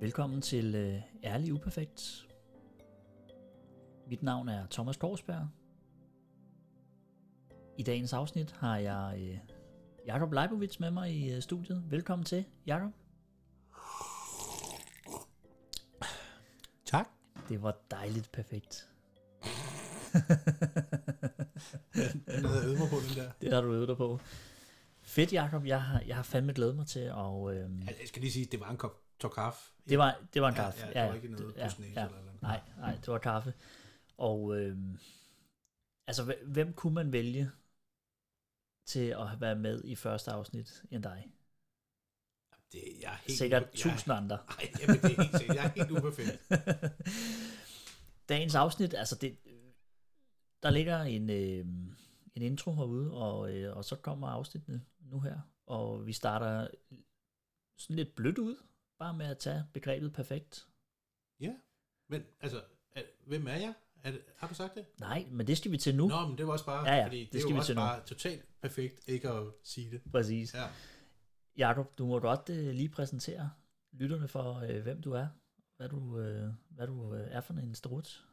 Velkommen til øh, Ærlig Uperfekt. Mit navn er Thomas Korsberg. I dagens afsnit har jeg øh, Jakob Leibovitz med mig i øh, studiet. Velkommen til, Jakob. Tak. Det var dejligt perfekt. Den havde jeg øvet mig på, den der. Det har du øvet dig på. Fedt, Jakob. Jeg har, jeg har fandme glædet mig til, og øh, Jeg skal lige sige, det var en kop tår kaffe. det, var, det var en kaffe. Ja, ja, det var ikke noget ja, ja. eller noget. Nej, nej, det var kaffe. Og øh, altså, hv- hvem kunne man vælge til at være med i første afsnit end dig? Det, jeg er helt Sikkert upe- tusind andre. Nej, jamen, det er helt sikkert. Jeg er helt uperfekt. Dagens afsnit, altså det, der ligger en, øh, en intro herude, og, øh, og så kommer afsnittene nu her. Og vi starter sådan lidt blødt ud, bare med at tage begrebet perfekt. Ja, men altså, er, hvem er jeg? Er det, har du sagt det? Nej, men det skal vi til nu. Nå, men det var også bare, Ja, ja, fordi det det, er skal jo vi også til nu. bare totalt perfekt ikke at sige det. Præcis. Ja. Jakob, du må godt øh, lige præsentere lytterne for, øh, hvem du er. Hvad du, øh, hvad du øh, er for en strut.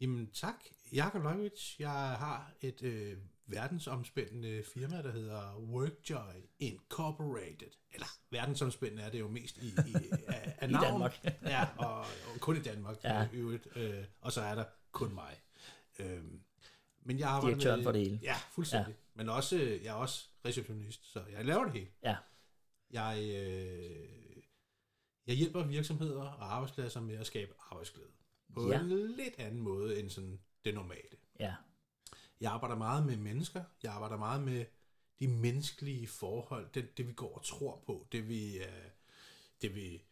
Jamen tak, Jakob Leibowitz. Jeg har et øh, verdensomspændende firma, der hedder Workjoy Incorporated. Eller verdensomspændende er det jo mest i, i, af, af I navn. Danmark. ja, og, og kun i Danmark Ja. ja. i øvrigt. Øh, og så er der kun mig. Øhm, men jeg arbejder Direktøren med, for det hele. Ja, fuldstændig. Ja. Men også, øh, jeg er også receptionist, så jeg laver det hele. Ja, Jeg, øh, jeg hjælper virksomheder og arbejdspladser med at skabe arbejdsglæde. På ja. en lidt anden måde end sådan det normale. ja, Jeg arbejder meget med mennesker. Jeg arbejder meget med de menneskelige forhold. Det, det vi går og tror på. Det vi, er, det vi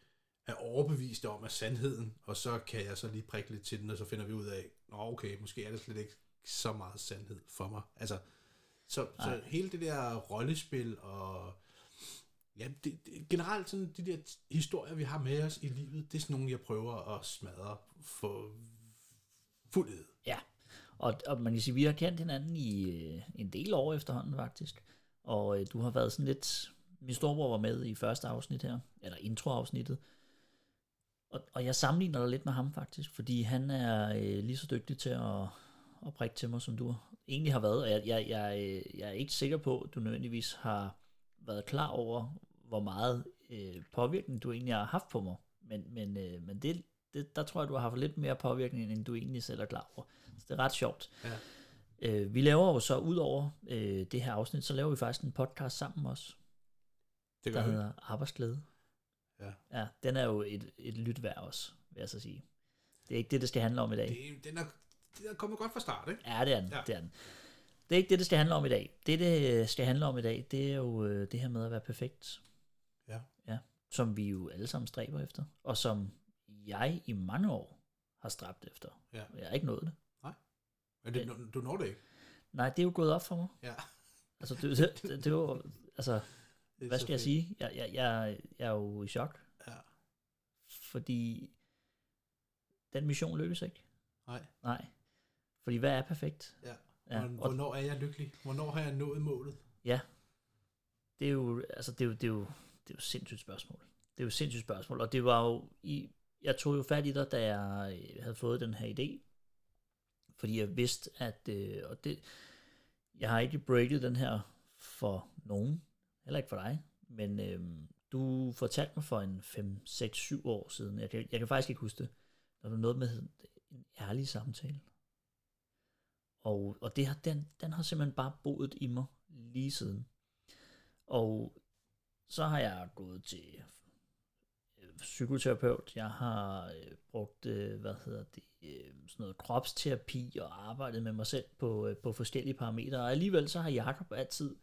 er overbevist om er sandheden. Og så kan jeg så lige prikke lidt til den, og så finder vi ud af, Nå, okay, måske er det slet ikke så meget sandhed for mig. Altså, så, så hele det der rollespil og ja, det, det, generelt sådan de der historier, vi har med os i livet, det er sådan nogle, jeg prøver at smadre for fuldhed. ja. Og, og man kan sige, vi har kendt hinanden i øh, en del år efterhånden faktisk. Og øh, du har været sådan lidt... Min storebror var med i første afsnit her, eller introafsnittet. Og, og jeg sammenligner dig lidt med ham faktisk, fordi han er øh, lige så dygtig til at, at prikke til mig, som du egentlig har været. Og jeg, jeg, jeg, øh, jeg er ikke sikker på, at du nødvendigvis har været klar over, hvor meget øh, påvirkning du egentlig har haft på mig. Men, men, øh, men det, det, der tror jeg, du har haft lidt mere påvirkning, end du egentlig selv er klar over. Så det er ret sjovt. Ja. Øh, vi laver jo så, ud over øh, det her afsnit, så laver vi faktisk en podcast sammen også, Det der gør vi. hedder Arbejdsglæde. Ja. Ja, den er jo et, et lyt værd også, vil jeg så sige. Det er ikke det, det skal handle om i dag. Det, den er, den er kommet godt fra start, ikke? Ja, det er den. Ja. Ja. Det er den. Det er ikke det, det skal handle om i dag. Det, det skal handle om i dag, det er jo øh, det her med at være perfekt. Ja. Ja, som vi jo alle sammen stræber efter, og som jeg i mange år har stræbt efter. Ja. Jeg har ikke nået det. Men det, du når det ikke. Nej, det er jo gået op for mig. Ja. Altså, det, det, det, det er jo, altså, Det hvad skal jeg sige? Jeg, jeg, jeg, jeg er jo i chok, Ja. fordi den mission lykkes ikke. Nej. Nej. Fordi hvad er perfekt? Ja. Ja, Hvornår er jeg lykkelig? Hvornår har jeg nået målet? Ja. Det er jo, altså, det er jo, det er jo, det er jo sindssygt spørgsmål. Det er jo et sindssygt spørgsmål, og det var jo, i, jeg tog jo fat i dig, da jeg øh, havde fået den her idé, fordi jeg vidste, at, øh, og det, jeg har ikke breaket den her for nogen, heller ikke for dig, men øh, du fortalte mig for en 5, 6, 7 år siden, jeg kan, jeg kan faktisk ikke huske det, der var noget med en ærlig samtale. Og, og det har, den, den har simpelthen bare boet i mig lige siden. Og så har jeg gået til psykoterapeut, jeg har øh, brugt, øh, hvad hedder det, øh, sådan noget kropsterapi og arbejdet med mig selv på, øh, på forskellige parametre. Og alligevel så har Jakob altid,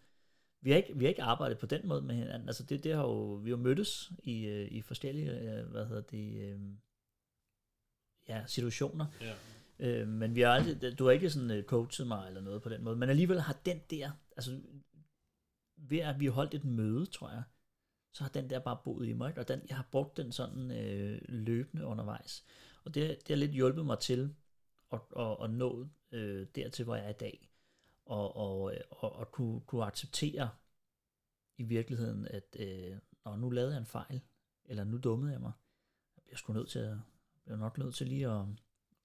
vi har ikke, vi har ikke arbejdet på den måde med hinanden. Altså det, det har jo, vi har mødtes i, øh, i forskellige, øh, hvad hedder det, øh, ja, situationer. Ja. Øh, men vi har aldrig, du har ikke sådan coachet mig eller noget på den måde, men alligevel har den der, altså ved at vi har holdt et møde, tror jeg, så har den der bare boet i mig, ikke? og den, jeg har brugt den sådan øh, løbende undervejs. Og det, det har lidt hjulpet mig til at, at, at nå øh, dertil, hvor jeg er i dag, og, og, og, og kunne, kunne acceptere i virkeligheden, at øh, når nu lavede jeg en fejl, eller nu dummede jeg mig, bliver sgu nødt til at, bliver nok nødt til lige at,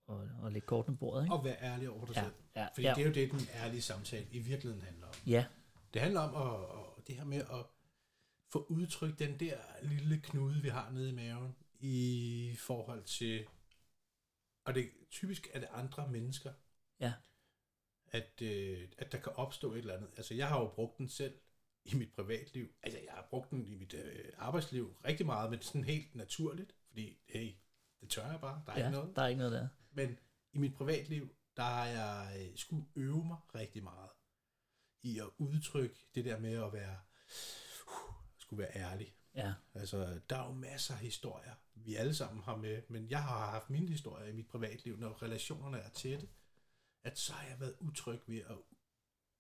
at, at lægge kortene på bordet, ikke? Og være ærlig over dig Ja, selv. ja, Fordi ja. det er jo det, den ærlige samtale i virkeligheden handler om. Ja, Det handler om at, at det her med at få udtrykt den der lille knude, vi har nede i maven, i forhold til, og det typisk er det andre mennesker, ja, at, øh, at der kan opstå et eller andet. Altså, jeg har jo brugt den selv i mit privatliv. Altså, jeg har brugt den i mit øh, arbejdsliv rigtig meget, men sådan helt naturligt, fordi, hey, det tør jeg bare, der er ja, ikke noget. der er ikke noget der. Men i mit privatliv, der har jeg øh, skulle øve mig rigtig meget i at udtrykke det der med at være, skulle være ærlig. Ja, Altså, der er jo masser af historier, vi alle sammen har med, men jeg har haft mine historier i mit privatliv, når relationerne er tætte, at så har jeg været utryg ved at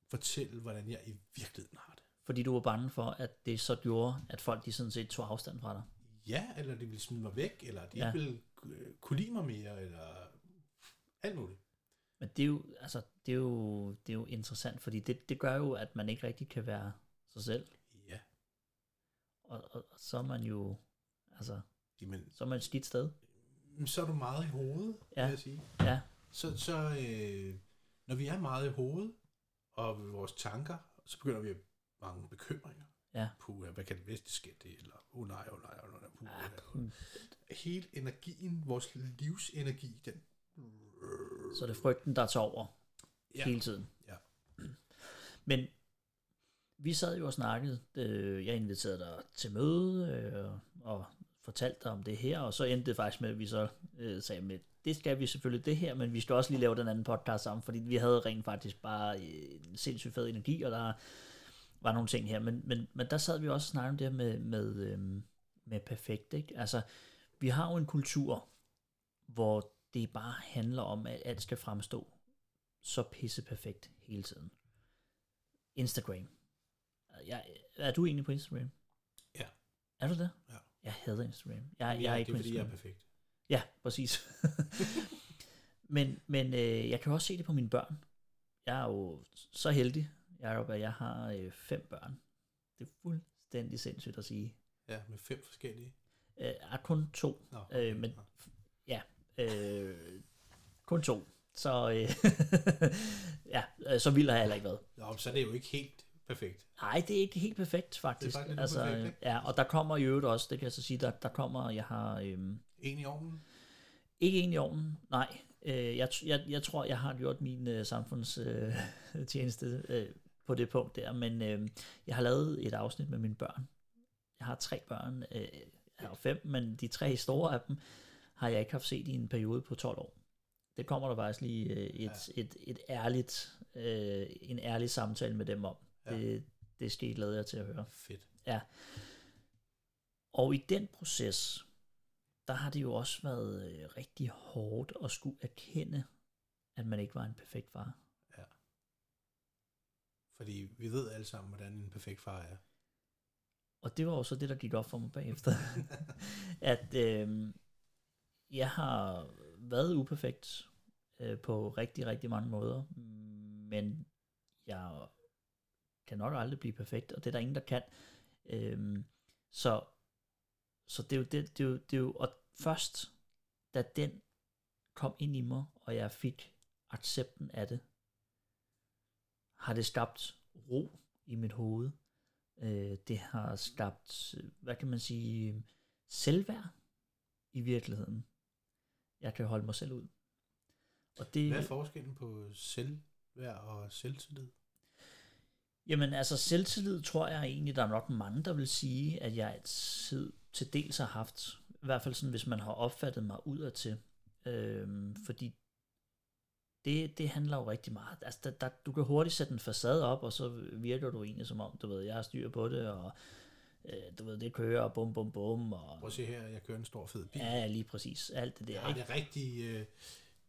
fortælle, hvordan jeg i virkeligheden har det. fordi du var bange for, at det så gjorde, at folk de sådan set tog afstand fra dig. Ja, eller de ville smide mig væk, eller de Ja. ville øh, kunne lide mig mere, eller alt muligt. Men det er jo, altså, det er jo, det er jo interessant, fordi det, det gør jo, at man ikke rigtig kan være sig selv. Og, og, og så er man jo, altså, jamen, så er man et skidt sted. så er du meget i hovedet, Ja. vil jeg sige. Ja, Så, så øh, når vi er meget i hovedet, og vores tanker, så begynder vi at mange bekymringer. ja. Puh, hvad kan det bedste ske det? Eller, oh nej, oh nej, oh nej, puh, Ja, ja, Hele energien, vores livsenergi, den... Så er det frygten, der tager over Ja. hele tiden. Ja. Men vi sad jo og snakkede. Øh, jeg inviterede dig til møde øh, og fortalte dig om det her, og så endte det faktisk med, at vi så øh, sagde, med, det skal vi selvfølgelig det her, men vi skal også lige lave den anden podcast sammen, fordi vi havde rent faktisk bare øh, en sindssygt fed energi, og der var nogle ting her. Men, men, men der sad vi også og snakkede om det her med, med, øh, med perfekt. Ikke? Altså, vi har jo en kultur, hvor det bare handler om, at alt skal fremstå så pisse perfekt hele tiden. Instagram. Jeg, er du egentlig på Instagram? Ja. Er du det? Ja. Jeg hader Instagram. Jeg, jeg ja, er ikke det er fordi, jeg er Instagram. perfekt. Ja, præcis. men men øh, jeg kan også se det på mine børn. Jeg er jo så heldig, Jacob, at jeg har øh, fem børn. Det er fuldstændig sindssygt at sige. Ja, med fem forskellige. Øh, Jeg er kun to, Nå, øh, men nå. ja, øh, kun to. Så øh, ja, øh, så vild har jeg heller ikke været. Nå, så er det jo ikke helt perfekt. Nej, det er ikke helt perfekt, faktisk. Det er faktisk altså, uperfekt, ikke? ja, og der kommer i øvrigt også, det kan jeg så sige, der, der kommer, jeg har øhm, En i ovnen. ikke en i ovnen, nej. Øh, jeg, jeg, jeg tror, jeg har gjort min øh, samfundstjeneste øh, øh, på det punkt der, men øh, jeg har lavet et afsnit med mine børn. Jeg har tre børn, øh, jeg har fem, men de tre store af dem har jeg ikke haft set i en periode på 12 år. Det kommer der faktisk lige øh, et, ja. et, et ærligt, øh, en ærlig samtale med dem om. Ja. Ja. Det, det skal I glæde jer til at høre. Fedt. Ja. Og i den proces, der har det jo også været øh, rigtig hårdt at skulle erkende, at man ikke var en perfekt far. Fordi vi ved alle sammen, hvordan en perfekt far er. Og det var jo så det, der gik op for mig bagefter. at øh, jeg har været uperfekt øh, på rigtig, rigtig mange måder, men jeg kan nok aldrig blive perfekt, og det er der ingen, der kan. Øhm, så, så det er jo det, det, er jo, det er jo, og først, da den kom ind i mig, og jeg fik accepten af det, har det skabt ro i mit hoved. Øh, det har skabt, hvad kan man sige, selvværd i virkeligheden. Jeg kan holde mig selv ud. Og det, Hvad er forskellen på selvværd og selvtillid? Jamen altså selvtillid tror jeg egentlig, der er nok mange, der vil sige, at jeg altid til dels har haft. I hvert fald sådan, hvis man har opfattet mig udadtil. Øhm, fordi det, det handler jo rigtig meget. Altså, der, der, du kan hurtigt sætte en facade op, og så virker du egentlig som om, du ved, jeg har styr på det, og øh, du ved, det kører, og bum, bum, bum, og Prøv at se her, jeg kører en stor fed bil. ja, lige præcis, alt det der, Jeg har ikke? det rigtige øh,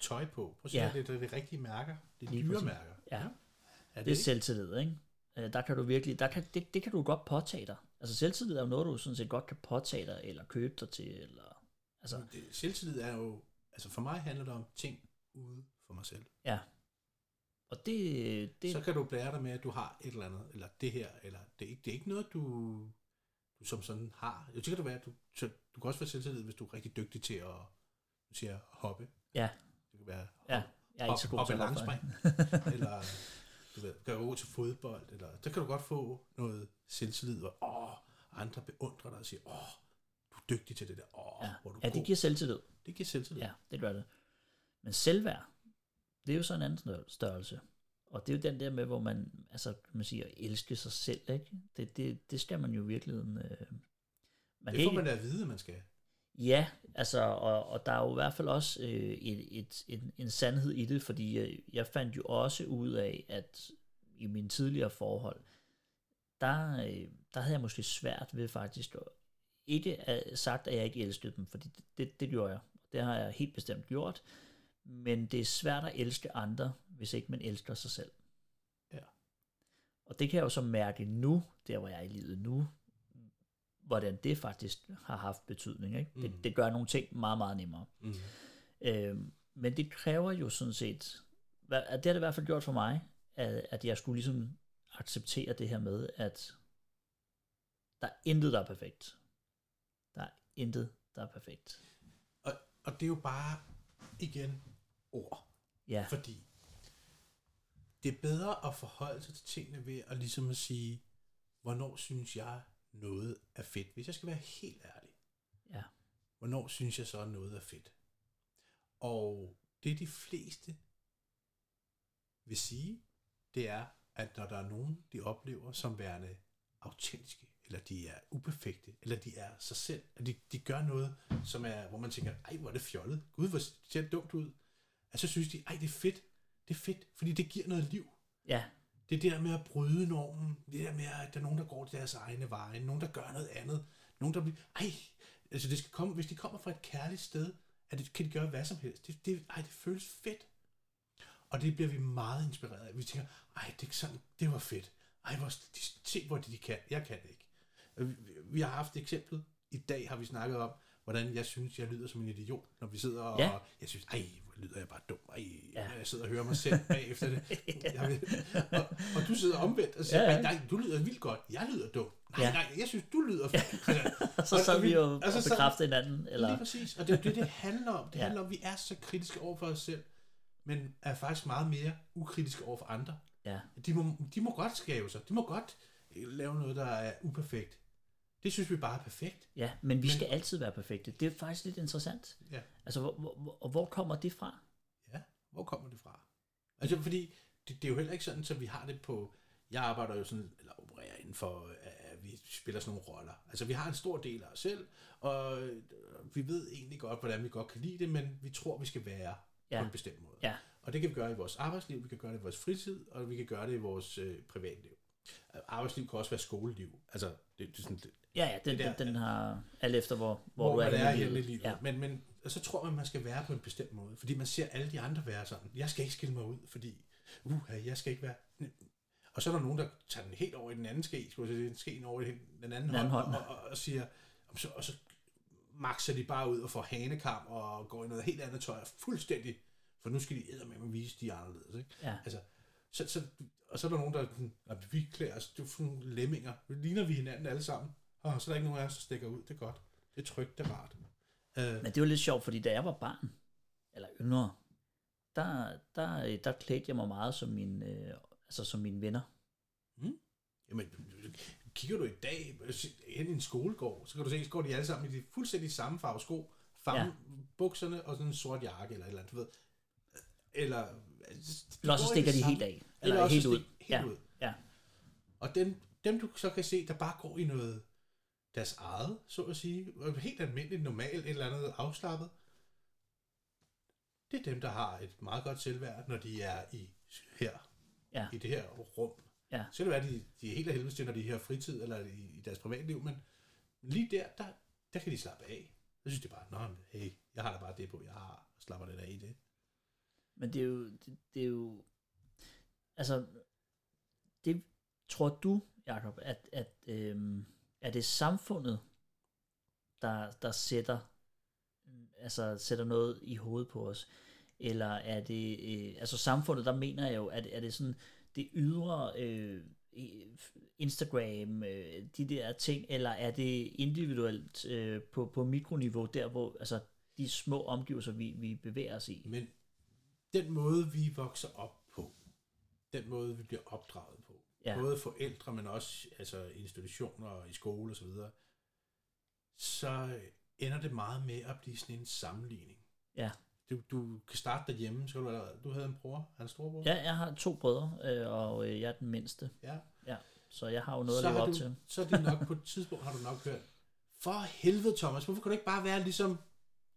tøj på. Prøv at se Ja. her, det er det rigtige mærker. Det er Lige dyre præcis. mærker. Ja. Er Det det, er ikke? selvtillid, ikke? Øh, Der kan du virkelig, der kan, det, det kan du godt påtage dig. Altså selvtillid er jo noget, du sådan set godt kan påtage dig, eller købe dig til, eller, altså, Det, selvtillid er jo, altså for mig handler det om ting ude for mig selv. ja. Og det, det Så kan du blære dig med, at du har et eller andet, eller det her, eller det er ikke, det er ikke noget, du, du som sådan har. Jeg tænker, du, være, du, du kan også være selvtillid, hvis du er rigtig dygtig til at du siger, hoppe. Ja. Det kan være Ja, jeg er ikke så god til at hoppe. eller du ved, kan gå til fodbold. Eller, der kan du godt få noget selvtillid, hvor åh, andre beundrer dig og siger, åh, du er dygtig til det der. Åh, Ja. hvor er du ja, god. det giver selvtillid. det giver selvtillid. Ja, det gør det. Men selvværd, det er jo så en anden stør- størrelse. Og det er jo den der med, hvor man, altså man siger, elske sig selv, ikke? Det, det, det skal man jo i virkeligheden... Øh, man det får man da at vide, man skal. Ja, altså, og, og der er jo i hvert fald også øh, et, et, en, en sandhed i det, fordi øh, jeg fandt jo også ud af, at i mine tidligere forhold, der, øh, der havde jeg måske svært ved faktisk at, ikke at, sagt, at jeg ikke elskede dem, fordi det, det, det gjorde jeg. Det har jeg helt bestemt gjort, men det er svært at elske andre, hvis ikke man elsker sig selv. Ja. Og det kan jeg jo så mærke nu, der hvor jeg er i livet nu, hvordan det faktisk har haft betydning. Ikke? Mm. Det, det gør nogle ting meget, meget nemmere. Mm. Øhm, men det kræver jo sådan set, at det har det i hvert fald gjort for mig, at, at jeg skulle ligesom acceptere det her med, at der er intet, der er perfekt. Der er intet, der er perfekt. Og, og det er jo bare, igen, ord. Ja, Fordi det er bedre at forholde sig til tingene ved at ligesom at sige, hvornår synes jeg noget er fedt. Hvis jeg skal være helt ærlig, ja, hvornår synes jeg så noget er fedt. Og det de fleste vil sige, det er, at når der er nogen, de oplever som værende autentiske, eller de er uperfekte, eller de er sig selv, at de, de gør noget, som er, hvor man tænker, ej, hvor er det fjollet, gud, hvor ser det dumt ud, at så synes de, ej, det er fedt, det er fedt, fordi det giver noget liv. ja, det der med at bryde normen. Det der med, at der er nogen, der går deres egne veje. Nogen, der gør noget andet. Nogen, der bliver... Ej, altså det skal komme, hvis de kommer fra et kærligt sted, at det, kan de gøre hvad som helst. Det, det, ej, det føles fedt. Og det bliver vi meget inspireret af. Vi tænker, ej, det, er sådan, det var fedt. Ej, hvor, de, se, hvor de, de kan. Jeg kan det ikke. Vi, vi har haft eksemplet. I dag har vi snakket om, hvordan jeg synes, jeg lyder som en idiot, når vi sidder og... Ja. Jeg synes, ej, hvor lyder jeg bare dum. Ej, Ja. ja. jeg sidder og hører mig selv bagefter det. Jeg vil, og, og, du sidder omvendt og siger, Ja, ja, ja. ja. nej, du lyder vildt godt. Jeg lyder dum. Nej, Ja. ja. nej, jeg synes, du lyder... Altså, og så Og- og vi jo og altså, så- bekræftede hinanden, Lige eller, præcis. Og det er det, det handler om. Det Ja. ja. handler om, at vi er så kritiske over for os selv, men er faktisk meget mere ukritiske over for andre. ja, De må, de må godt skave sig. De må godt lave noget, der er uperfekt. Det synes vi bare er perfekt. ja, men vi Men- skal altid være perfekte. Det er faktisk lidt interessant. Ja. Altså, hvor, hvor, hvor, og hvor kommer det fra? Ja, hvor kommer det fra? Altså, fordi det, det er jo heller ikke sådan, så vi har det på... Jeg arbejder jo sådan, eller opererer inden for, at vi spiller sådan nogle roller. Altså, vi har en stor del af os selv, og vi ved egentlig godt, hvordan vi godt kan lide det, men vi tror, vi skal være Ja. på en bestemt måde. Ja. Og det kan vi gøre i vores arbejdsliv, vi kan gøre det i vores fritid, og vi kan gøre det i vores øh, privatliv. Arbejdsliv kan også være skoleliv. Altså, det, det er sådan, det, Ja, ja, den, Det der- den, den har alt efter, hvor, hvor, hvor, du er, er i livet. Ja. Ja. Men, men og så tror man, man skal være på en bestemt måde, fordi man ser alle de andre være sådan. Jeg skal ikke skille mig ud, fordi uh, jeg skal ikke være... Og så er der nogen, der tager den helt over i den anden ske, skulle jeg sige, skeen over i den den anden, Den anden hånd, hånd. Og, og, og, siger, og så, og så makser de bare ud og får hanekam og går i noget helt andet tøj, fuldstændig, for nu skal de med vise, de er anderledes. Ikke? Ja. Altså, så, så, og så er der nogen, der er sådan, "Nå, vi klæder os, du er sådan nogle lemminger, ligner vi hinanden alle sammen, og så er der ikke nogen af os, der stikker ud, det er godt. Det er trygt, det er rart. Øh, Men det var lidt sjovt, fordi da jeg var barn, eller yngre, der, der, der klædte jeg mig meget som, min, øh, altså som mine venner. Jamen, kigger du i dag hen i en skolegård, så kan du se, så går de alle sammen i de fuldstændig samme farve sko, farve Ja. bukserne og sådan en sort jakke eller et eller andet, du ved. Eller, Eller også stikker de helt af. Eller, Eller helt ud. Helt Ja, ud. ja. Og dem, dem, du så kan se, der bare går i noget deres eget, så at sige, helt almindeligt, normalt, et eller andet afslappet, det er dem, der har et meget godt selvværd, når de er i her, Ja. i det her rum. Ja. Så kan det være, at de, de er helt af helvede til, når de har fritid eller i, i deres privatliv, men lige der, der, der kan de slappe af. Jeg synes det er bare, nå, hey, jeg har da bare det på, jeg har, og slapper lidt af i det. Men det er jo, det, det er jo, altså, det tror du, Jacob, at, at øhm, er det samfundet, der, der sætter, altså sætter noget i hovedet på os, eller er det, øh, altså samfundet, der mener jeg jo, at er det sådan, det ydre øh, Instagram, øh, de der ting, eller er det individuelt øh, på, på mikroniveau, der hvor, altså de små omgivelser, vi, vi bevæger os i? Men den måde, vi vokser op den måde, vi bliver opdraget på, ja. både forældre, men også altså institutioner og i skole osv., så, så ender det meget med at blive sådan en sammenligning. Ja. Du, du kan starte derhjemme. Så du, du havde en bror, han storebror? Ja, jeg har to brødre, øh, og øh, jeg er den mindste. Ja. ja. Så jeg har jo noget så at leve op du, til. Så er det nok på et tidspunkt, har du nok hørt, for helvede Thomas, hvorfor kan du ikke bare være ligesom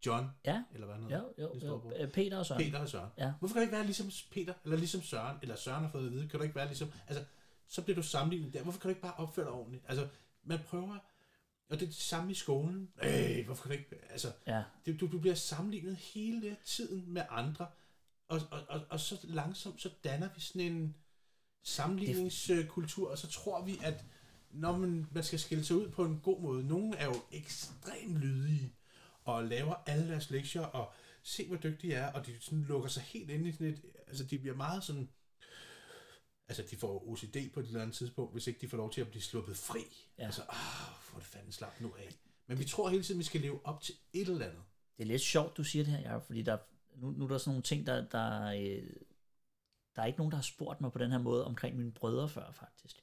John? Ja. Eller hvad han hedder? Jo, jo, jo. Øh, Peter og Søren. Peter og Søren. Ja. Hvorfor kan du ikke være ligesom Peter, eller ligesom Søren, eller Søren har fået at vide, kan du ikke være ligesom, altså, så bliver du sammenlignet der. Hvorfor kan du ikke bare opføre dig ordentligt? Altså, man prøver og det er det samme i skolen. Øh, hvorfor kan du ikke... Altså, ja. det, du, du bliver sammenlignet hele tiden med andre, og, og, og, og så langsomt, så danner vi sådan en sammenligningskultur, og så tror vi, at når man, man skal skille sig ud på en god måde, nogen er jo ekstremt lydige, og laver alle deres lektier, og se, hvor dygtige de er, og de sådan lukker sig helt ind i sådan et... Altså, de bliver meget sådan altså de får OCD på et eller andet tidspunkt, hvis ikke de får lov til at blive sluppet fri. Ja. Altså, ah, få det fandme slap nu af. Men vi tror hele tiden, vi skal leve op til et eller andet. Det er lidt sjovt, du siger det her, Jacob, fordi der, nu, nu er der sådan nogle ting, der, der, øh, der er ikke nogen, der har spurgt mig på den her måde omkring mine brødre før, faktisk.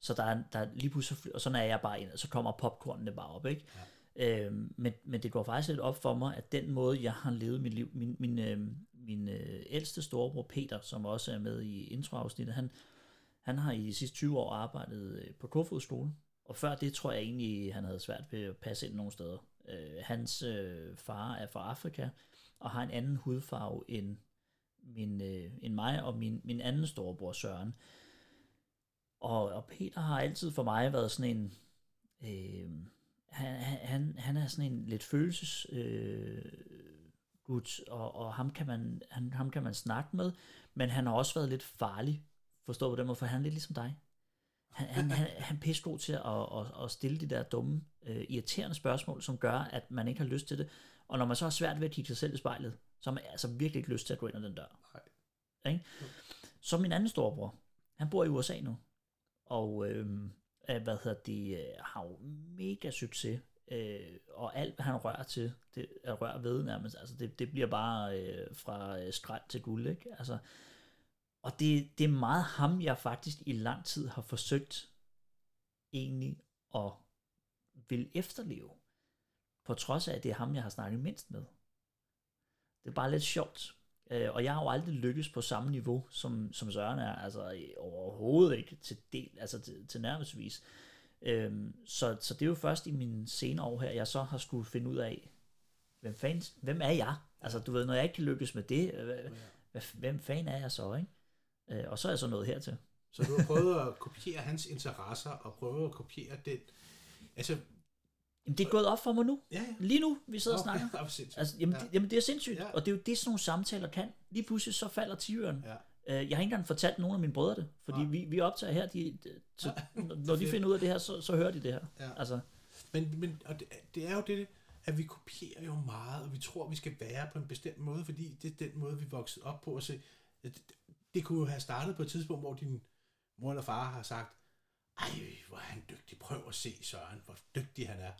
Så der er, der er lige pludselig, og sådan er jeg bare ind, og så kommer popcornene bare op, ikke? Ja. Øh, men, men det går faktisk lidt op for mig, at den måde, jeg har levet mit liv, min, min, øh, min øh, ældste storebror Peter, som også er med i introafsnittet, han, han har i de sidste 20 år arbejdet øh, på Kofod skole, og før det tror jeg egentlig, han havde svært ved at passe ind nogle steder. Øh, hans øh, far er fra Afrika, og har en anden hudfarve end, min, øh, end mig og min, min anden storebror Søren. Og, og Peter har altid for mig været sådan en... Øh, han, han, han er sådan en lidt følelses... Øh, gut, og, og ham, kan man, han, ham kan man snakke med, men han har også været lidt farlig Forstå på den måde, for han er lidt ligesom dig. Han, han, han, han er pisse god til at, at, at stille de der dumme, uh, irriterende spørgsmål, som gør, at man ikke har lyst til det. Og når man så har svært ved at kigge sig selv i spejlet, så har man altså virkelig ikke lyst til at gå ind ad den dør. Nej. Ikke? Så min anden storebror, han bor i USA nu, og øh, hvad hedder det, øh, har jo mega succes, øh, og alt hvad han rører til, det er rør ved nærmest, altså det, det bliver bare øh, fra øh, skræt til guld, ikke? Altså, og det, det er meget ham, jeg faktisk i lang tid har forsøgt egentlig at vil efterleve. På trods af, at det er ham, jeg har snakket mindst med. Det er bare lidt sjovt. Øh, og jeg har jo aldrig lykkes på samme niveau, som, som Søren er. Altså overhovedet ikke til del, altså til, til nærmest Øhm, så, så det er jo først i mine senere år her, jeg så har skulle finde ud af, hvem, fans, hvem er jeg? Altså du ved, når jeg ikke kan lykkes med det, hvad, hvem fanden er jeg så, ikke? Øh, og så er jeg så nået hertil. Så du har prøvet at kopiere hans interesser, og prøve at kopiere den... Altså, Jamen, det er gået op for mig nu. Ja, ja. Lige nu, vi sidder og snakker. Det altså, jamen, ja. det, jamen, det er sindssygt. Ja. Og det er jo det, sådan nogle samtaler kan. Lige pludselig så falder tigeren. Ja. Øh, jeg har ikke engang fortalt nogen af mine brødre det, fordi ja. vi, vi optager her, de, så, ja, når de finder ud af det her, så, så hører de det her. Ja. Altså. Men, men og det, det er jo det, at vi kopierer jo meget, og vi tror, vi skal være på en bestemt måde, fordi det er den måde, vi vokset op på. At se, det kunne jo have startet på et tidspunkt, hvor din mor eller far har sagt, ej, hvor er han dygtig, prøv at se Søren, hvor dygtig han er.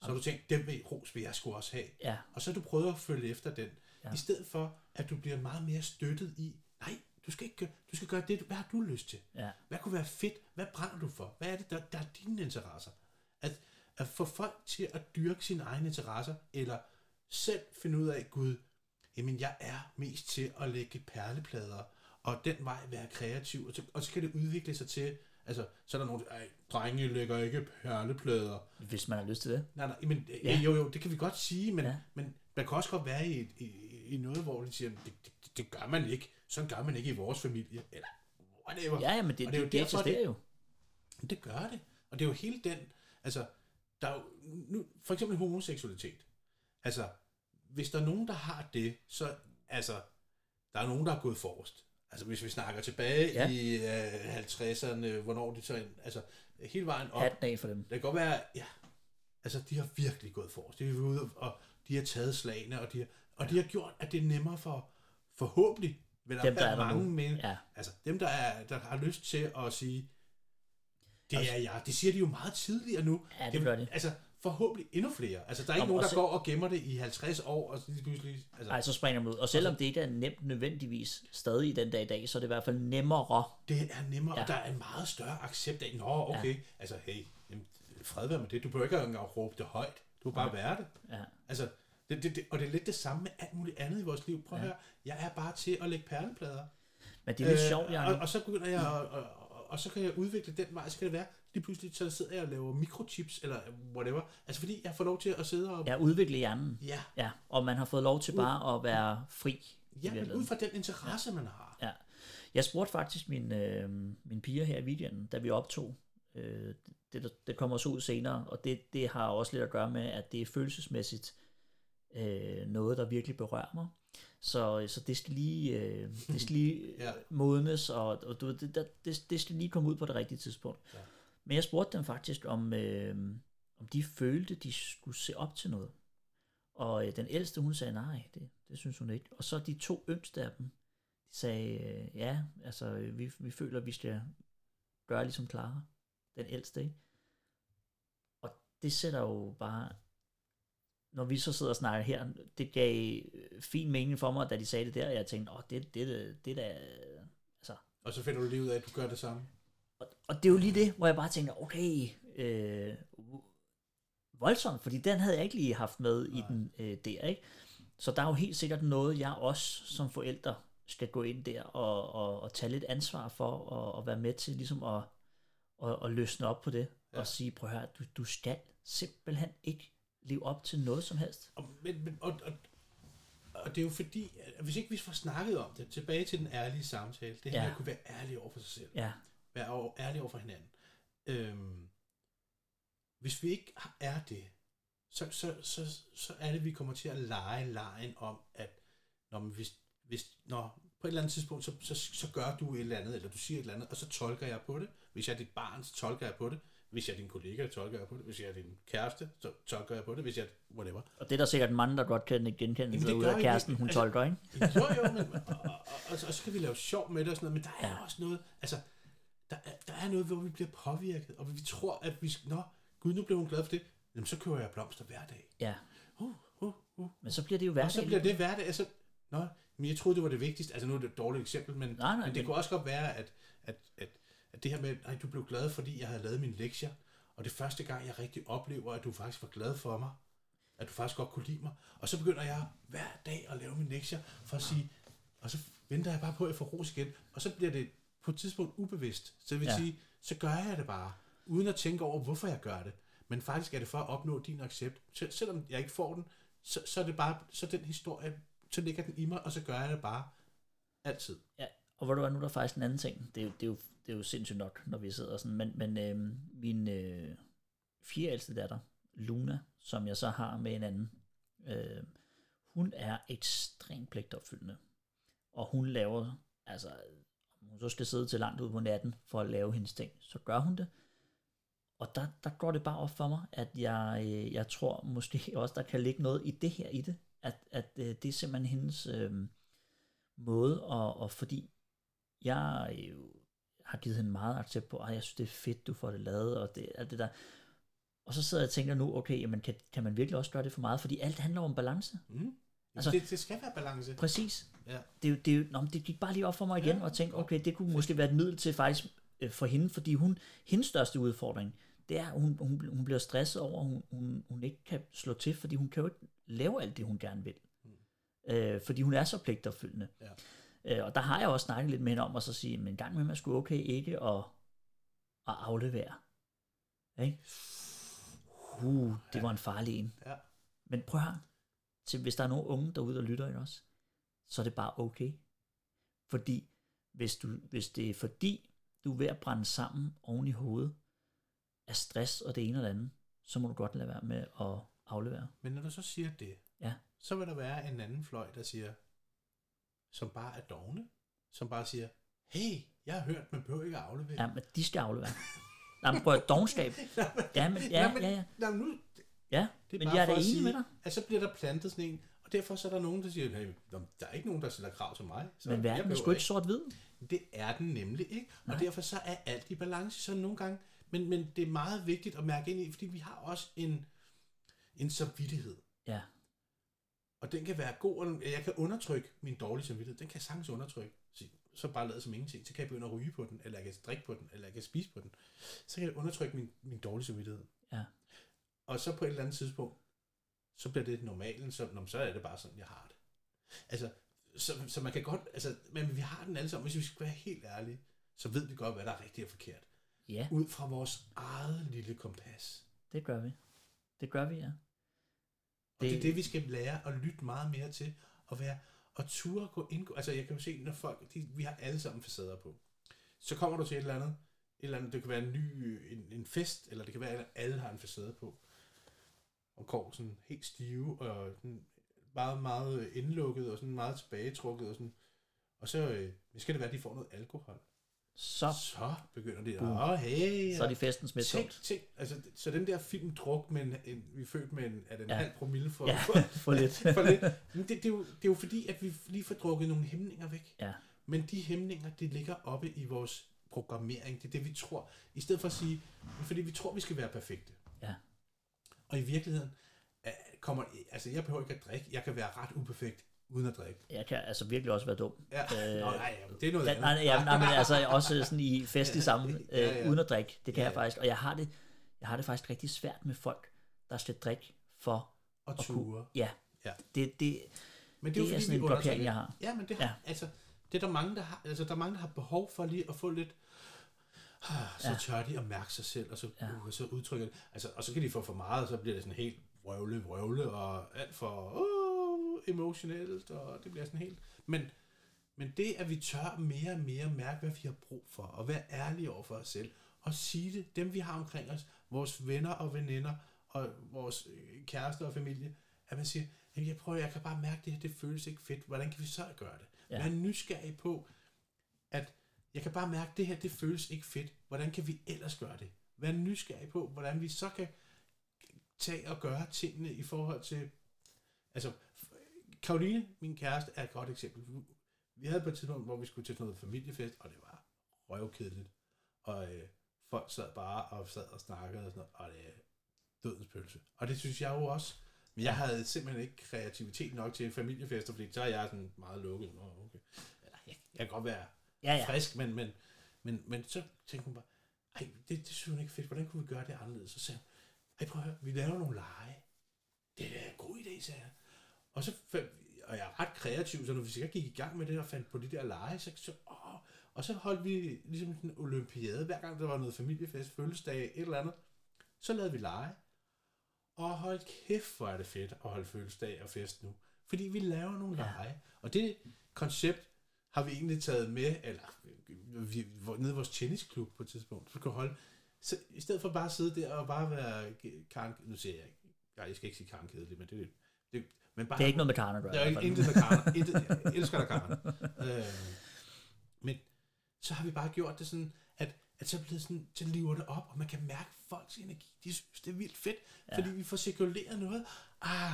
Så har du tænkt, den vil, ros vil jeg skulle også have. Ja. Og så har du prøvet at følge efter den. Ja. I stedet for, at du bliver meget mere støttet i, nej, du skal ikke du skal gøre det, hvad har du lyst til? Ja. Hvad kunne være fedt? Hvad brænder du for? Hvad er det, der, der er dine interesser? At, at få folk til at dyrke sine egne interesser, eller selv finde ud af, Gud, jamen jeg er mest til at lægge perleplader, og den vej være kreativ, og så, og så kan det udvikle sig til, altså, så er der nogen, der drenge lægger ikke perleplader. Hvis man har lyst til det. Nej, nej, men ja. jo, jo, det kan vi godt sige, men, ja. men man kan også godt være i, i, i noget, hvor de siger, det, det, det gør man ikke, sådan gør man ikke i vores familie, eller whatever. Ja, ja men det, og det, det, det eksisterer jo. Det gør det, og det er jo hele den, altså, der er jo, nu, for eksempel homoseksualitet, altså, hvis der er nogen, der har det, så, altså, der er nogen, der er gået forrest. Altså hvis vi snakker tilbage ja. i øh, 50'erne, hvornår de så, altså hele vejen op. Hatten af for dem. Det kan godt være, ja, altså de har virkelig gået forrest. De er ude, og de har taget slagene, og de har, og de har gjort, at det er nemmere for, forhåbentlig, vil der dem, der er mange men, ja. altså dem, der, er, der har lyst til at sige, Det er jeg. Det siger de jo meget tidligere nu. Ja, det gør de. Altså, forhåbentlig endnu flere. Altså, der er ikke Og- nogen, og der se- går og gemmer det i 50 år, og så lige pludselig... Altså, Nej, så springer man ud. Og selvom det ikke er nemt nødvendigvis stadig i den dag i dag, så er det i hvert fald nemmere. det er nemmere, ja. Ja. og der er en meget større accept af, nå, okay, ja. altså, hey, jamen, fred være med det. Du behøver ikke engang råbe det højt. Du vil bare være det. Ja. Altså, det, det, det, og det er lidt det samme med alt muligt andet i vores liv. Prøv at høre, jeg er bare til at lægge perleplader. Men det er lidt øh, sjovt, og, Jan. og så begynder jeg, og, og, og, og så kan jeg udvikle den vej, så kan det være, lige pludselig så sidder jeg og laver mikrochips, eller whatever. Altså fordi jeg får lov til at sidde og... Ja, udvikle hjernen. Ja, Ja, og man har fået lov til bare at være fri. ja men ud fra den interesse, man har. Ja. Jeg spurgte faktisk min, øh, min piger her i weekenden, da vi optog. Øh, det, der- det kommer så ud senere, og det, det har også lidt at gøre med, at det er følelsesmæssigt øh, noget, der virkelig berører mig. Så, så det skal lige, øh, det skal lige Ja. ja. modnes, og, og du, det, det, det skal lige komme ud på det rigtige tidspunkt. Ja. Men jeg spurgte dem faktisk, om, øh, om de følte, de skulle se op til noget. Og øh, den ældste, hun sagde, nej, det, det synes hun ikke. Og så de to yngste af dem, de sagde, øh, ja, altså, øh, vi, vi føler, vi skal gøre ligesom Clara, den ældste, ikke? Og det sætter jo bare, når vi så sidder og snakker her, det gav øh, fin mening for mig, da de sagde det der, og jeg tænkte, åh, det, det, det, det der, altså, Og så finder du lige ud af, at du gør det samme og, det er jo lige det, hvor jeg bare tænker, okay, øh, voldsomt, fordi den havde jeg ikke lige haft med i den øh, der, ikke? Så der er jo helt sikkert noget, jeg også som forældre skal gå ind der og, og, og tage lidt ansvar for, og, og være med til ligesom at, at, at løsne op på det, ja. og sige, prøv at høre, du, du skal simpelthen ikke leve op til noget som helst. Og, men, men, og, og, og det er jo fordi, at hvis ikke vi får snakket om det, tilbage til den ærlige samtale, det her Ja. at kunne være ærlig over for sig selv, Ja, være over- ærlig over for hinanden. Øhm, hvis vi ikke er det, så, så, så, så er det, at vi kommer til at lege lejen om, at når, man, hvis, hvis, når på et eller andet tidspunkt, så, så, så gør du et eller andet, eller du siger et eller andet, og så tolker jeg på det. Hvis jeg er dit barn, så tolker jeg på det. Hvis jeg er din kollega, så tolker jeg på det. Hvis jeg er din kæreste, så tolker jeg på det. Hvis jeg er whatever. og det er der sikkert mange, der godt kan genkende sig ud af kæresten, hun Altså- tolker, ikke? Jo, jo, men, og, og, og, og, så skal vi lave sjov med det og sådan noget, men der er også noget, altså, der er, der er noget, hvor vi bliver påvirket, og vi tror, at vi skal, nå, gud, nu blev hun glad for det, jamen så køber jeg blomster hver dag. Ja, Uh, uh, uh. men så bliver det jo Og hverdag. så bliver det hverdag, altså, nå, men jeg troede, det var det vigtigste, altså nu er det et dårligt eksempel, men, Nej, nej, men det men- kunne også godt være, at, at, at, at det her med, nej, du blev glad, fordi jeg havde lavet mine lektier, og det er første gang, jeg rigtig oplever, at du faktisk var glad for mig, at du faktisk godt kunne lide mig, og så begynder jeg hver dag at lave mine lektier, for at sige, og så venter jeg bare på, at jeg får ros igen, og så bliver det på et tidspunkt ubevidst, så det vil ja. Sige, så gør jeg det bare, uden at tænke over, hvorfor jeg gør det, men faktisk er det for at opnå din accept, Sel- selvom jeg ikke får den, så, så er det bare, så den historie, så ligger den i mig, og så gør jeg det bare altid. Ja, og hvor du er nu er der faktisk en anden ting. Det er, jo, det er, jo, det er jo sindssygt nok, når vi sidder sådan. Men, men øh, min øh, fire ældste datter, Luna, som jeg så har med en anden, øh, hun er ekstremt pligtopfyldende. Og hun laver, altså, hun så skal sidde til langt ud på natten for at lave hendes ting, så gør hun det. Og der, der går det bare op for mig, at jeg, øh, jeg tror måske også, der kan ligge noget i det her i det. At, at øh, det er simpelthen hendes øh, måde, og, og fordi jeg øh, har givet hende meget accept på, at jeg synes, det er fedt, du får det lavet, og det, alt det der. Og så sidder jeg og tænker nu, okay, jamen, kan, kan man virkelig også gøre det for meget? Fordi alt handler om balance. Mm. Altså- det, det skal være balance. Præcis. Ja. Det, det, nå, det gik bare lige op for mig igen, Ja. ja. og tænkte, okay, det kunne måske være et middel til faktisk øh, for hende, fordi hun, hendes største udfordring, det er, at hun, hun, hun bliver stresset over, at hun, hun, hun ikke kan slå til, fordi hun kan jo ikke lave alt det, hun gerne vil. Øh, fordi hun er så pligtopfyldende. Ja. Øh, og der har jeg også snakket lidt med hende om, at så sige, men en gang med, man skulle okay ikke at, at aflevere. Ikke? Uh, det var en farlig en. Ja. Men prøv her, til hvis der er nogen unge derude, der lytter ikke også, så er det bare okay. Fordi hvis, du, hvis det er fordi, du er ved at brænde sammen oven i hovedet af stress og det ene og det andet, så må du godt lade være med at aflevere. Men når du så siger det, Ja. så vil der være en anden fløj, der siger, som bare er dogne, som bare siger, hey, jeg har hørt, man behøver ikke at aflevere. Ja, men de skal aflevere. Nej, men prøv at dogenskab. Ja, men, ja, ja, ja. Nå, nu, ja. det er Men jeg er da enig sige, med dig. At så bliver der plantet sådan en, og derfor så er der nogen, der siger, hey, der er ikke nogen, der stiller krav til mig. Så Men jeg verden er sgu ikke sort-hvid. Det er den nemlig ikke, og Nej. derfor så er alt i balance. Så nogle gange, Men, men det er meget vigtigt at mærke ind i, fordi vi har også en, en samvittighed. Ja. Og den kan være god, og jeg kan undertrykke min dårlige samvittighed. Den kan jeg sagtens undertrykke. Så, så bare lade som ingenting. Så kan jeg begynde at ryge på den, eller jeg kan drikke på den, eller jeg kan spise på den. Så kan jeg undertrykke min, min dårlige samvittighed. Ja. Og så på et eller andet tidspunkt, så bliver det normalen, så, så er det bare sådan, jeg har det. Altså, så, så man kan godt, altså, men vi har den alle sammen, hvis vi skal være helt ærlige, så ved vi godt, hvad der er rigtigt og forkert. Ja, Ud fra vores eget lille kompas. det gør vi. Det gør vi, ja. Og det, det er det, vi skal lære at lytte meget mere til, og være, og ture gå ind, altså jeg kan jo se, når folk, de, vi har alle sammen facader på. Så kommer du til et eller andet, et eller andet, det kan være en ny, en, en fest, eller det kan være, at alle har en facade på, og går sådan helt stive, og sådan meget, meget indlukket, og sådan meget tilbagetrukket, og sådan, og så øh, skal det være, at de får noget alkohol. Så, Så begynder det, Boom. åh, hey, så er de festen Tænk, smitsomt. tænk, altså, så den der film druk med en, en vi er født med en, er det en Ja. ja. halv promille for, Ja, for, for lidt. for lidt. Men det, det, er jo, det er jo fordi, at vi lige får drukket nogle hæmninger væk. Ja. Men de hæmninger, det ligger oppe i vores programmering. Det er det, vi tror. I stedet for at sige, fordi vi tror, vi skal være perfekte. Og i virkeligheden, øh, kommer, altså jeg behøver ikke at drikke. Jeg kan være ret uperfekt uden at drikke. Jeg kan altså virkelig også være dum. Ja. Øh, Nå, nej, jamen, det er noget Ja, andet. nej, ja, nej, men altså også sådan i festlig sammen, øh, Ja, ja. uden at drikke. Det kan Ja, jeg ja. faktisk. Og jeg har det, jeg har det faktisk rigtig svært med folk, der skal drikke for Og at kunne. ture. Ja, Ja. det, det, Men det er sådan en blokering, jeg har. Ja, men det, har, Ja. altså, det er der mange, der har, altså, der er mange, der har behov for lige at få lidt, så Ja. tør de at mærke sig selv, og så, Ja. uh, så udtrykker det. Altså, og så kan de få for meget, og så bliver det sådan helt vrøvle, vrøvle, og alt for uh, emotionelt, og det bliver sådan helt... Men, men det, at vi tør mere og mere mærke, hvad vi har brug for, og være ærlige over for os selv, og sige det, dem vi har omkring os, vores venner og veninder, og vores øh, kærester og familie, at man siger, "Jamen, jeg prøver, jeg kan bare mærke det her, det føles ikke fedt. Hvordan kan vi så gøre det? Ja. Ja. Vær nysgerrig på, at jeg kan bare mærke, det her, det føles ikke fedt. Hvordan kan vi ellers gøre det? Vær nysgerrig på, hvordan vi så kan tage og gøre tingene i forhold til... Altså, Karoline, min kæreste, er et godt eksempel. Vi havde på et tidspunkt, hvor vi skulle til noget familiefest, og det var røvkedeligt. Og øh, folk sad bare og sad og snakkede og sådan noget, og det er dødens pølse. Og det synes jeg jo også. Men jeg havde simpelthen ikke kreativitet nok til en familiefest, fordi så er jeg sådan meget lukket. Nå, okay. Eller, jeg, jeg kan godt være ja, ja. frisk, men, men, men, men så tænkte hun bare, ej, det, det synes hun ikke fedt. Hvordan kunne vi gøre det anderledes? Så sagde hun, ej, prøv at høre, vi laver nogle lege. Det er en god idé, sagde jeg. Og så og jeg er ret kreativ, så når vi så gik i gang med det og fandt på de der lege, så, så åh, og så holdt vi ligesom en olympiade, hver gang der var noget familiefest, fødselsdag, et eller andet, så lavede vi lege. Og hold kæft, hvor er det fedt at holde fødselsdag og fest nu. Fordi vi laver nogle ja. lege. Og det koncept har vi egentlig taget med, eller vi, hvor- nede i vores tennisklub på et tidspunkt, så kan holde, så i stedet for bare at sidde der og bare være karen, nu siger jeg nej, jeg skal ikke sige karen kedelig, men det, det men bare, Det er ikke noget med gøre. der er ikke intet med Karen. Intet, jeg elsker dig, Karen. øh, men så har vi bare gjort det sådan, at, at så, er det blevet sådan, så lever det op, og man kan mærke folks energi. De synes, det er vildt fedt, ja. fordi vi får cirkuleret noget. Ah,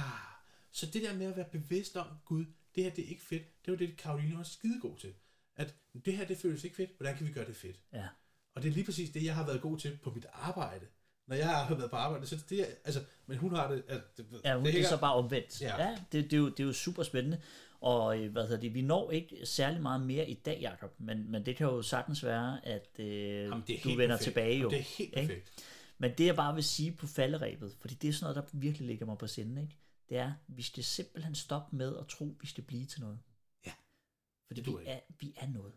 så det der med at være bevidst om, Gud, det her det er ikke fedt, det var det, Karoline var skidegod til. At det her, det føles ikke fedt, hvordan kan vi gøre det fedt? Ja. Og det er lige præcis det, jeg har været god til på mit arbejde. Når jeg har været på arbejde, så det er, altså, men hun har det, altså, det, Ja, hun, det, hænger- er så bare omvendt. Ja, Ja. det, det, er jo, det er jo super spændende. Og øh, hvad hedder det, vi når ikke særlig meget mere i dag, Jacob, men, men det kan jo sagtens være, at øh, Jamen, det er du vender perfekt. tilbage jo. Og Det er helt ikke? perfekt. Men det jeg bare vil sige på falderæbet, fordi det er sådan noget, der virkelig ligger mig på sinde, ikke? Det er, vi skal simpelthen stoppe med at tro, vi skal blive til noget. Ja. Fordi Det vi er, vi er noget.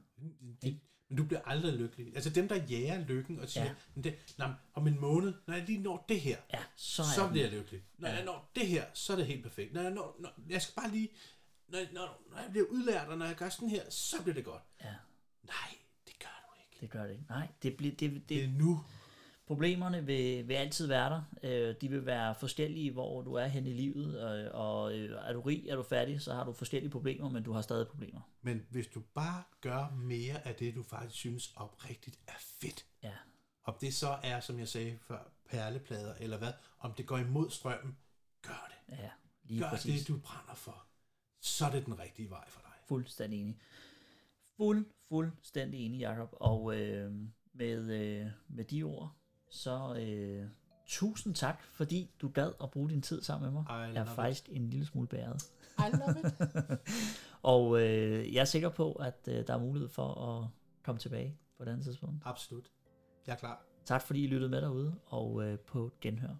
Det, men du bliver aldrig lykkelig. Altså dem, der jager lykken og siger, Ja. det, nej, om en måned, når jeg lige når det her, Ja, så så, er så bliver jeg lykkelig. Når ja. jeg når det her, så er det helt perfekt. Når jeg, når, når, jeg skal bare lige, når, når, når jeg bliver udlært, og når jeg gør sådan her, så bliver det godt. Ja, Nej, det gør du ikke. det gør det ikke. Nej, det, bliver, det, det, Det er nu. Problemerne vil, vil altid være der. Øh, de vil være forskellige, hvor du er hen i livet. Øh, og øh, er du rig, er du fattig, så har du forskellige problemer, men du har stadig problemer. Men hvis du bare gør mere af det, du faktisk synes oprigtigt er fedt, Ja, om det så er, som jeg sagde før, perleplader eller hvad, om det går imod strømmen, gør det. ja lige Gør præcis. det, du brænder for. Så er det den rigtige vej for dig. Fuldstændig enig. Fuld, fuldstændig enig, Jacob. Og øh, med, øh, med de ord, Så øh, tusind tak, fordi du gad at bruge din tid sammen med mig. Jeg er faktisk en lille smule bæret. I love it. Og øh, jeg er sikker på, at øh, der er mulighed for at komme tilbage på et andet tidspunkt. Absolut. Jeg er klar. Tak fordi I lyttede med derude, og øh, på genhør.